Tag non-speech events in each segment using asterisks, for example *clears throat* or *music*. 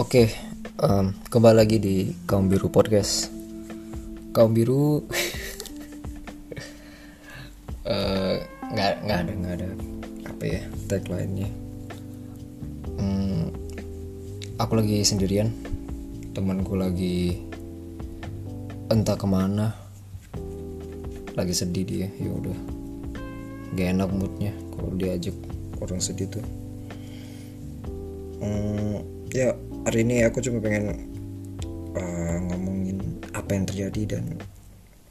Oke, um, kembali lagi di Kaum Biru Podcast. Kaum Biru *laughs* eh, nggak nggak ada nggak ada apa ya tagline-nya. Hmm, aku lagi sendirian, temanku lagi entah ke mana, lagi sedih dia. Ya udah, gak enak moodnya kalau diajak orang sedih tuh. Hmm, ya hari ini aku cuma pengen uh, ngomongin apa yang terjadi dan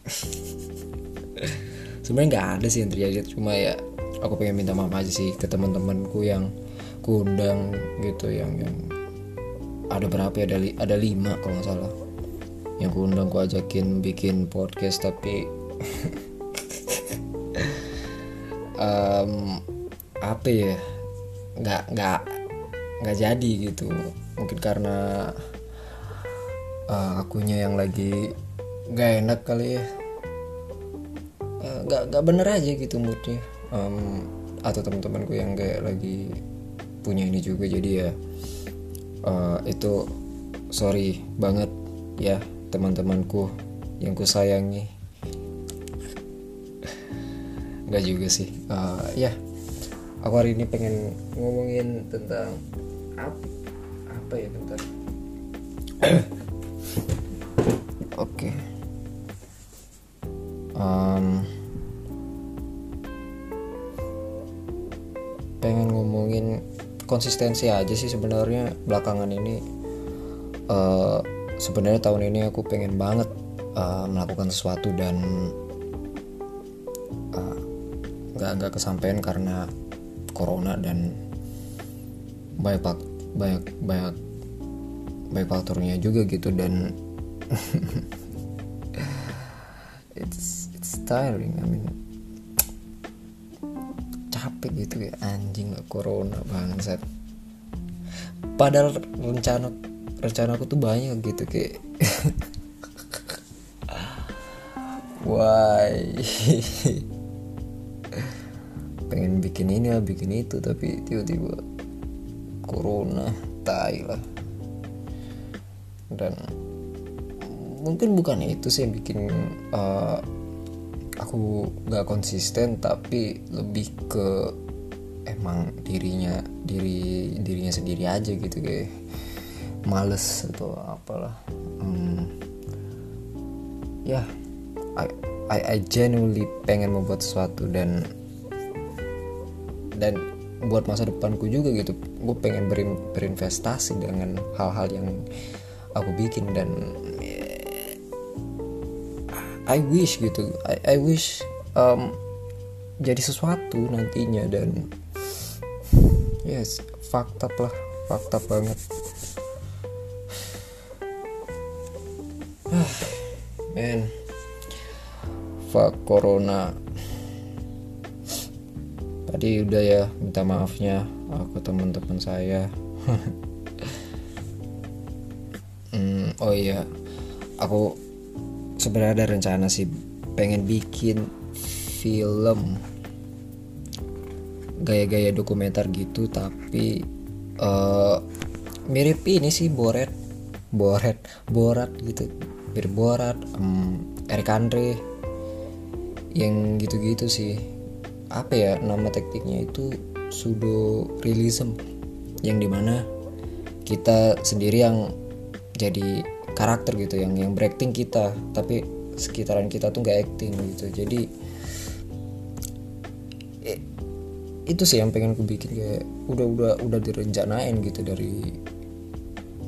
*laughs* sebenarnya nggak ada sih yang terjadi. Cuma ya aku pengen minta maaf aja sih ke teman-temanku yang kundang gitu yang yang ada berapa ya? Ada li, ada lima kalau nggak salah. Yang kundang ku ajakin bikin podcast tapi *laughs* um, apa ya? Nggak nggak nggak jadi gitu mungkin karena uh, akunya yang lagi gak enak kali ya. Uh, gak gak bener aja gitu moodnya. Um, atau teman-temanku yang kayak lagi punya ini juga jadi ya uh, itu sorry banget ya teman-temanku yang ku sayangi nggak juga sih. Uh, ya aku hari ini pengen ngomongin tentang apa apa ya bentar *coughs* oke okay. um, pengen ngomongin konsistensi aja sih sebenarnya belakangan ini uh, sebenarnya tahun ini aku pengen banget uh, melakukan sesuatu dan nggak uh, nggak kesampaian karena corona dan banyak banyak banyak banyak faktornya juga gitu dan *laughs* it's it's tiring I mean capek gitu ya anjing gak corona bangsat. Padahal rencana rencana aku tuh banyak gitu kayak *laughs* why? *laughs* Pengen bikin ini lah bikin itu tapi tiba-tiba corona tai lah. Dan mungkin bukan itu sih yang bikin uh, aku gak konsisten tapi lebih ke emang dirinya diri dirinya sendiri aja gitu kayak males atau apalah. Hmm, ya yeah, I, I I genuinely pengen membuat sesuatu dan dan buat masa depanku juga gitu. Gue pengen berin, berinvestasi dengan hal-hal yang aku bikin dan I wish gitu. I, I wish um, jadi sesuatu nantinya dan yes fakta lah. Fakta banget. *sighs* Man fuck corona tadi udah ya minta maafnya ke teman-teman saya. *laughs* Hmm, oh iya. Aku sebenarnya ada rencana sih pengen bikin film. Gaya-gaya dokumenter gitu tapi uh, mirip ini sih Boret Boret Borat gitu. Mirip Borat um, Eric Andre. Yang gitu-gitu sih apa ya nama tekniknya itu pseudo realism yang di mana kita sendiri yang jadi karakter gitu yang yang berakting kita tapi sekitaran kita tuh nggak acting gitu. Jadi eh, itu sih yang pengen ku bikin kayak udah udah udah direncanain gitu dari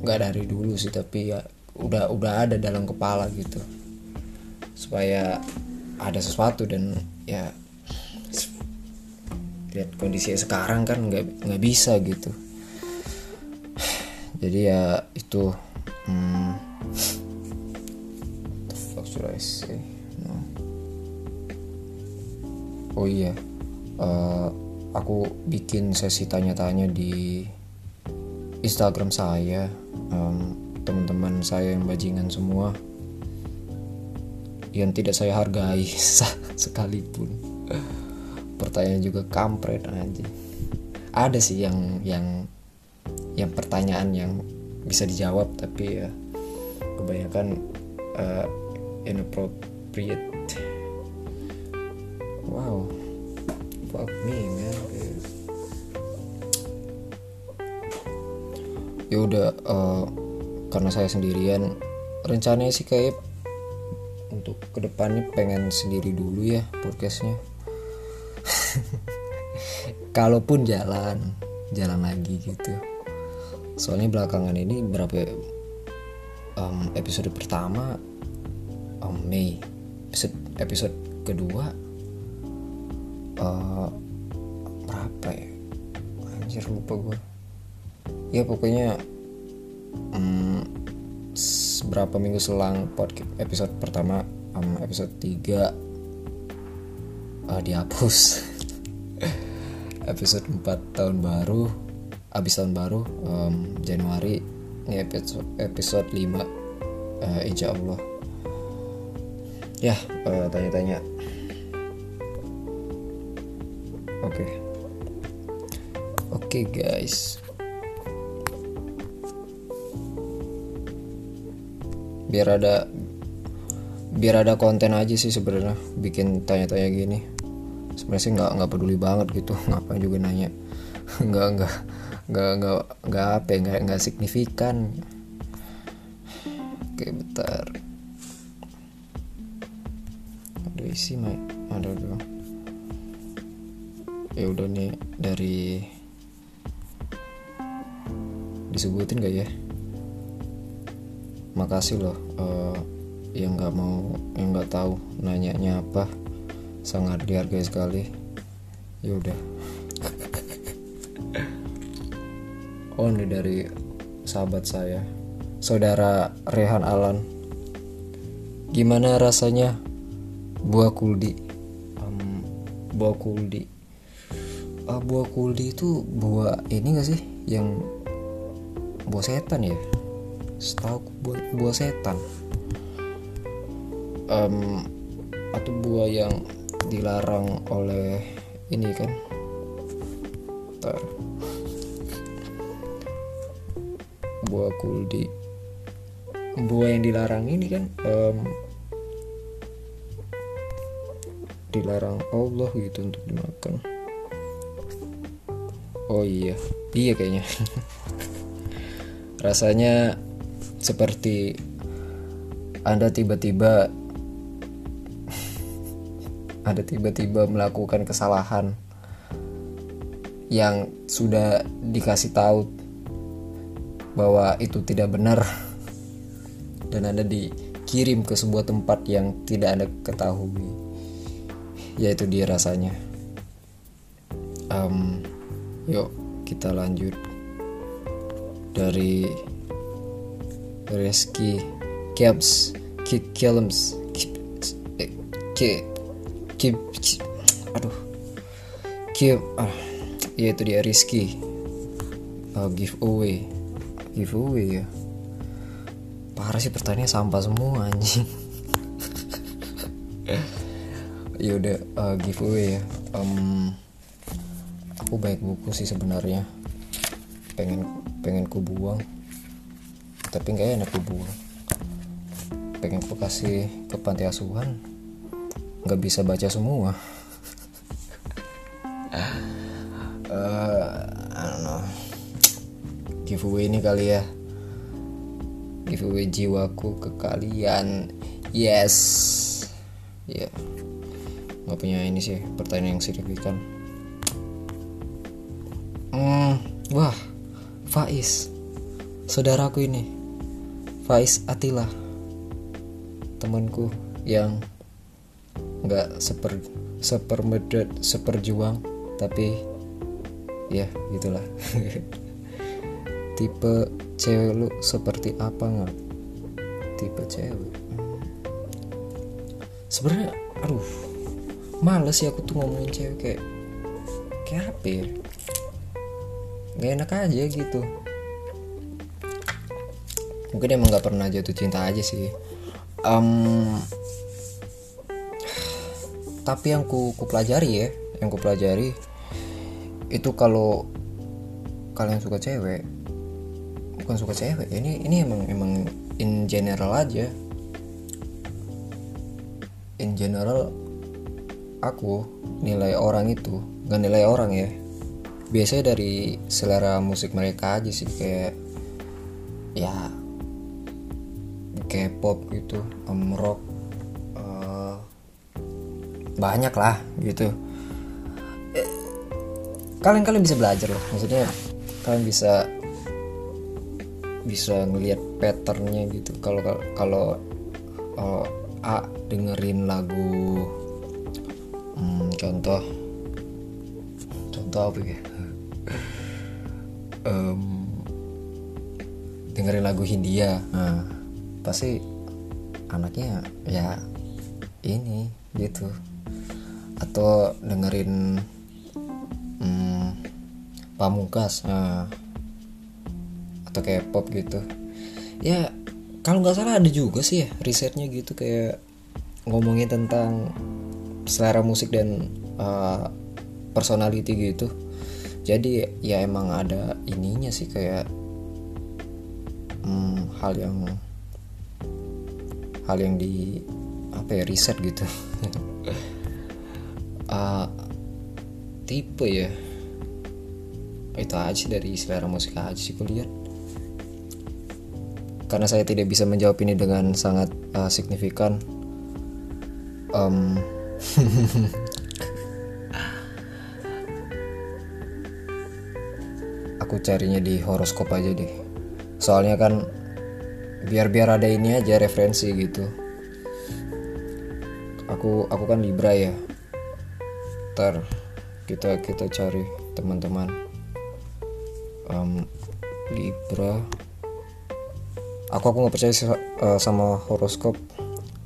nggak dari dulu sih tapi ya udah udah ada dalam kepala gitu. Supaya ada sesuatu dan ya lihat kondisi sekarang kan nggak nggak bisa gitu. *sighs* Jadi ya itu hmm, oh iya uh, aku bikin sesi tanya-tanya di Instagram saya um, teman-teman saya yang bajingan semua yang tidak saya hargai *laughs* sekalipun pertanyaan juga kampret aja ada sih yang yang yang pertanyaan yang bisa dijawab tapi ya kebanyakan uh, inappropriate. Wow. Fuck me man. Ya udah uh, karena saya sendirian rencananya sih kayak untuk ke depannya pengen sendiri dulu ya podcastnya kalaupun jalan jalan lagi gitu. Soalnya belakangan ini berapa um, episode pertama um, Mei episode episode kedua uh, berapa ya? Anjir lupa gue ya pokoknya um, berapa minggu selang podcast episode pertama um, episode 3 uh, dihapus *laughs* episode 4 tahun baru abis tahun baru um, Januari ini episode episode 5 uh, insya Allah. Ya uh, tanya-tanya. Oke. Okay. oke okay, guys. Biar ada biar ada konten aja sih sebenarnya bikin tanya-tanya gini sebenarnya sih nggak nggak peduli banget gitu. *laughs* Ngapain juga nanya? *laughs* Nggak nggak nggak nggak nggak apa ya, nggak nggak signifikan. Oke bentar. Ada isi mai ada dong ya udah nih dari disebutin gak ya? Makasih loh uh, yang nggak mau yang nggak tahu nanyanya apa sangat dihargai sekali. Ya udah. Oh ini dari sahabat saya saudara Rehan Alan. Gimana rasanya buah kuldi? Um, buah kuldi. Uh, buah kuldi itu buah ini gak sih? Yang buah setan ya? Setahu buah, buah setan. Um, atau buah yang dilarang oleh ini kan? Buah kuldi. Buah yang dilarang ini kan um, dilarang Allah gitu untuk dimakan. Oh iya iya kayaknya. *laughs* Rasanya seperti Anda tiba-tiba ada tiba-tiba melakukan kesalahan yang sudah dikasih tahu bahwa itu tidak benar dan Anda dikirim ke sebuah tempat yang tidak Anda ketahui yaitu dia rasanya. Um, yuk kita lanjut. Dari Reski Kebs Kilms Aduh. Kip ah ya itu dia Rizky. Uh, giveaway. Giveaway ya? Parah sih pertanyaan sampah semua anjing. *laughs* Ya udah uh, giveaway ya. Um, aku baik buku sih sebenarnya. Pengen pengen ku buang tapi nggak enak dibuang pengen ku kasih ke panti asuhan nggak bisa baca semua. Uh, *laughs* I don't know. giveaway ini kali ya. Giveaway jiwaku ke kalian. Yes. Ya yeah. nggak punya ini sih pertanyaan yang signifikan. Hmm, wah. Faiz. Saudaraku ini. Faiz Atila temanku yang nggak seper sepermedet seperjuang tapi ya gitulah. *laughs* Tipe cewek lu seperti apa nggak? Tipe cewek. Sebenarnya aduh males ya aku tuh ngomongin cewek kayak kayak apa ya? Nggak enak aja gitu. Mungkin emang nggak pernah jatuh cinta aja sih. Um, tapi yang ku, ku pelajari ya yang ku pelajari itu kalau kalian suka cewek bukan suka cewek ini ini emang emang in general aja. In general aku nilai orang itu nggak nilai orang ya. Biasanya dari selera musik mereka aja sih kayak ya K-pop gitu um, rock banyak lah gitu. Kalian kalian bisa belajar loh maksudnya kalian bisa bisa ngelihat patternnya gitu. Kalau kalau kalau A dengerin lagu hmm, contoh contoh apa ya? *laughs* Um, dengerin lagu Hindia nah pasti anaknya ya ini gitu atau dengerin hmm, pamungkas. Nah, atau kayak pop gitu. Ya kalau nggak salah ada juga sih ya risetnya gitu kayak ngomongin tentang selera musik dan uh, personality gitu. Jadi ya emang ada ininya sih kayak hmm, hal yang hal yang di apa ya riset gitu *laughs* uh, tipe ya. Itu aja dari selera musik aja sih kulihat karena saya tidak bisa menjawab ini dengan sangat uh, signifikan. Um, *laughs* aku carinya di horoskop aja deh. Soalnya kan biar biar ada ini aja referensi gitu. Aku aku kan libra ya ter kita kita cari teman-teman um, libra aku aku nggak percaya uh, sama horoskop.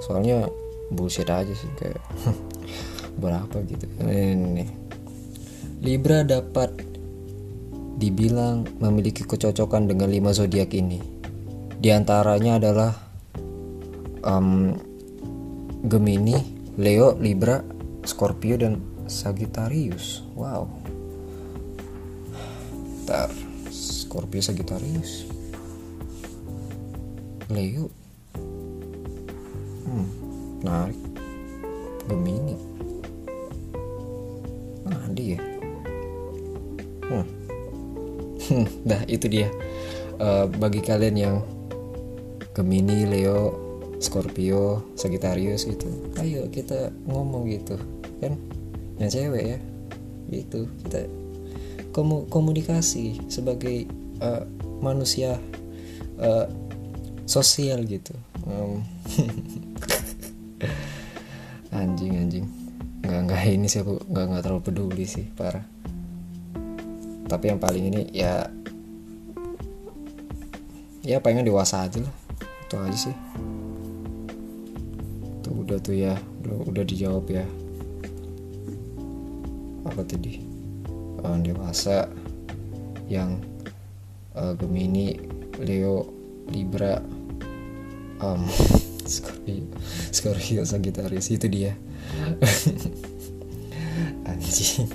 Soalnya bullshit aja sih kayak *laughs* berapa gitu. Ini libra dapat dibilang memiliki kecocokan dengan lima zodiak ini. Di antaranya adalah um, Gemini, Leo, Libra, Scorpio dan Sagittarius. Wow. Ntar Scorpio Sagittarius. Leo. Hmm, menarik. Gemini. *laughs* Nah, dia. Hmm. Dah itu dia. Uh, bagi kalian yang Gemini, Leo, Scorpio, Sagittarius gitu. Ayo kita ngomong gitu, kan? Yang cewek ya, gitu. Kita komu komunikasi sebagai uh, manusia uh, sosial gitu. Um, *laughs* anjing anjing, nggak nggak ini sih aku nggak nggak terlalu peduli sih parah. Tapi yang paling ini ya ya pengen dewasa aja lah itu aja sih tuh udah tuh ya udah, udah dijawab ya apa tadi? Uh, dewasa yang uh, Gemini Leo Libra um, *laughs* Scorpio Scorpio Sagittarius itu dia. *laughs* Anjing.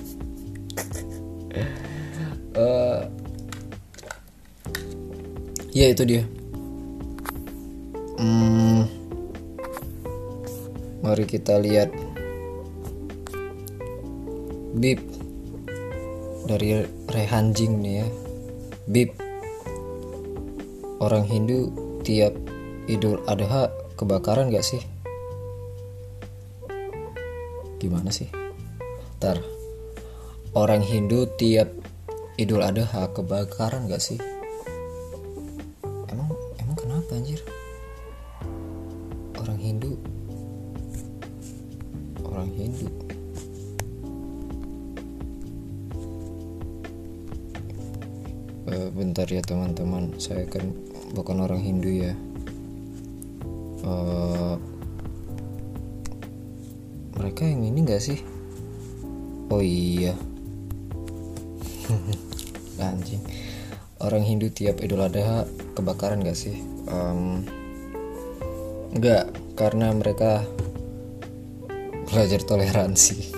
Uh, *laughs* ya itu dia. Hmm, mari kita lihat bib dari Rehanjing nih ya. Bib orang Hindu tiap Idul Adha kebakaran gak sih? Gimana sih? Ntar orang Hindu tiap Idul Adha kebakaran gak sih teman-teman. Saya kan bukan orang Hindu ya. Uh, mereka yang ini gak sih? Oh iya. *laughs* Anjing. Orang Hindu tiap Idul Adha kebakaran gak sih? Um, Enggak, karena mereka belajar toleransi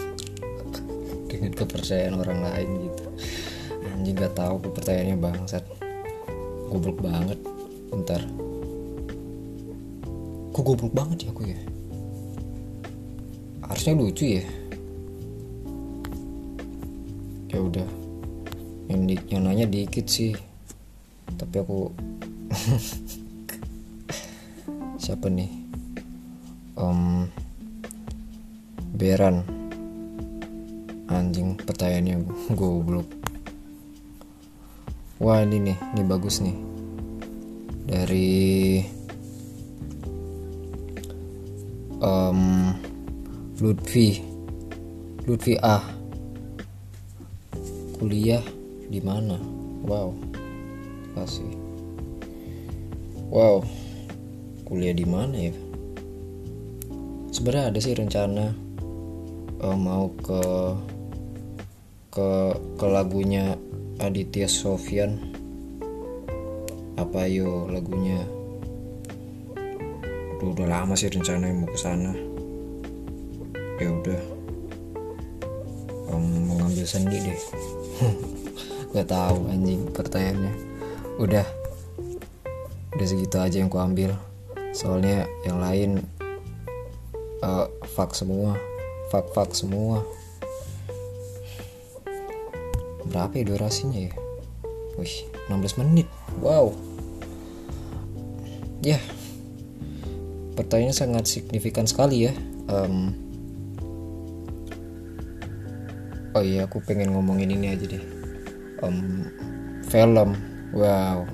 *laughs* dengan kepercayaan orang lain gitu. Anjing gak tahu kepercayaannya bangsat. Goblok banget. Bentar. Kok goblok banget ya aku ya? Harusnya lucu ya. Ya udah. Yang, di, nanya dikit sih. Tapi aku *laughs* siapa nih? Um, Beran. Anjing pertanyaannya goblok wah ini nih ini bagus nih. Dari um, Lutfi Lutfi A. Kuliah di mana? Wow kasih wow kuliah di mana ya? Sebenarnya ada sih rencana uh, mau ke ke ke lagunya Aditya Sofyan. Apa yo lagunya? Udah, udah lama sih rencana mau ke sana. Ya udah. Um, mau ngambil sendi deh. *laughs* Gak tahu anjing pertanyaannya. Udah. Udah segitu aja yang ku ambil soalnya yang lain uh, fuck semua. Fuck fuck semua berapa ya durasinya ya? Wih 16 menit. Wow. Ya. Pertanyaannya sangat signifikan sekali ya. Um, oh iya aku pengen ngomongin ini aja deh. Um, film. Wow.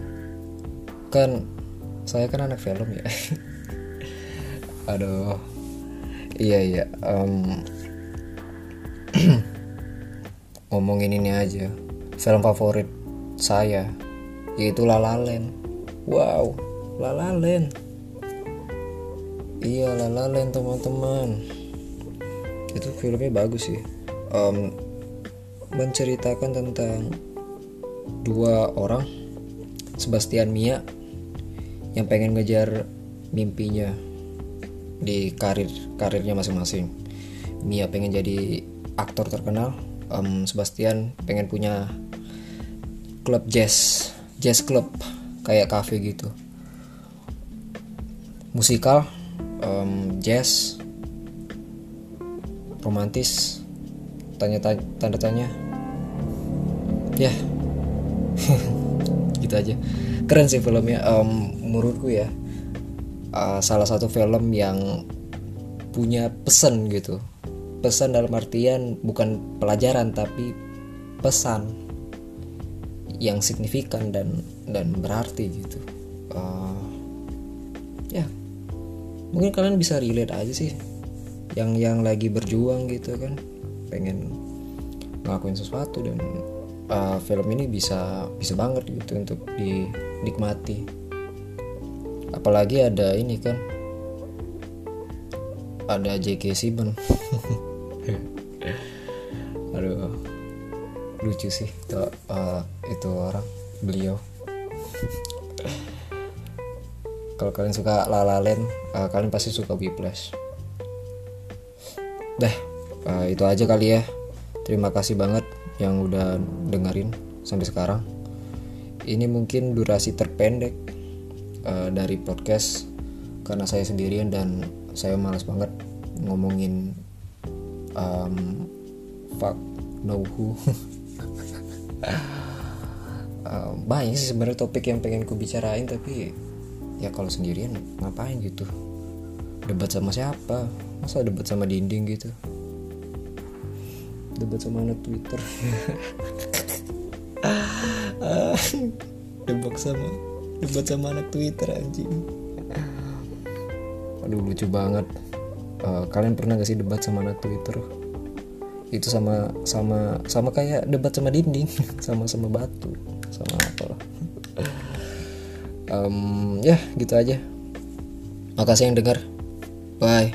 Kan saya kan anak film ya. *laughs* Aduh. Iya iya. Um, *clears throat* ngomongin ini aja. Film favorit saya yaitu La La Land. Wow La La Land. Iya La La Land teman-teman. Itu filmnya bagus sih. Um, menceritakan tentang dua orang Sebastian Mia yang pengen ngejar mimpinya di karir karirnya masing-masing. Mia pengen jadi aktor terkenal um, Sebastian pengen punya klub jazz jazz club kayak cafe gitu. Musikal um, jazz romantis tanya tanda tanya ya. *laughs* Gitu aja. Keren sih filmnya. Um, menurutku ya uh, salah satu film yang punya pesan gitu pesan dalam artian bukan pelajaran tapi pesan yang signifikan dan dan berarti gitu. Uh, ya mungkin kalian bisa relate aja sih. Yang yang lagi berjuang gitu kan pengen ngelakuin sesuatu dan uh, film ini bisa bisa banget gitu untuk dinikmati. Apalagi ada ini kan ada J.K. Simmons *laughs* lucu sih itu uh, itu orang beliau. Kalau kalian suka La La Land uh, kalian pasti suka Whiplash. Dah uh, itu aja kali ya. Terima kasih banget yang udah dengerin sampai sekarang. Ini mungkin durasi terpendek uh, dari podcast karena saya sendirian dan saya malas banget ngomongin um, fuck no who *laughs* um, banyak sih sebenarnya topik yang pengen ku bicarain tapi ya kalau sendirian ngapain gitu? Debat sama siapa? Masa debat sama dinding gitu? Debat sama anak twitter. Debat sama debat sama anak twitter anjing. Aduh lucu banget. Uh, kalian pernah gak sih debat sama anak twitter itu sama sama sama kayak debat sama dinding *laughs* sama sama batu sama apa lah um, ya gitu aja. Makasih yang dengar. Bye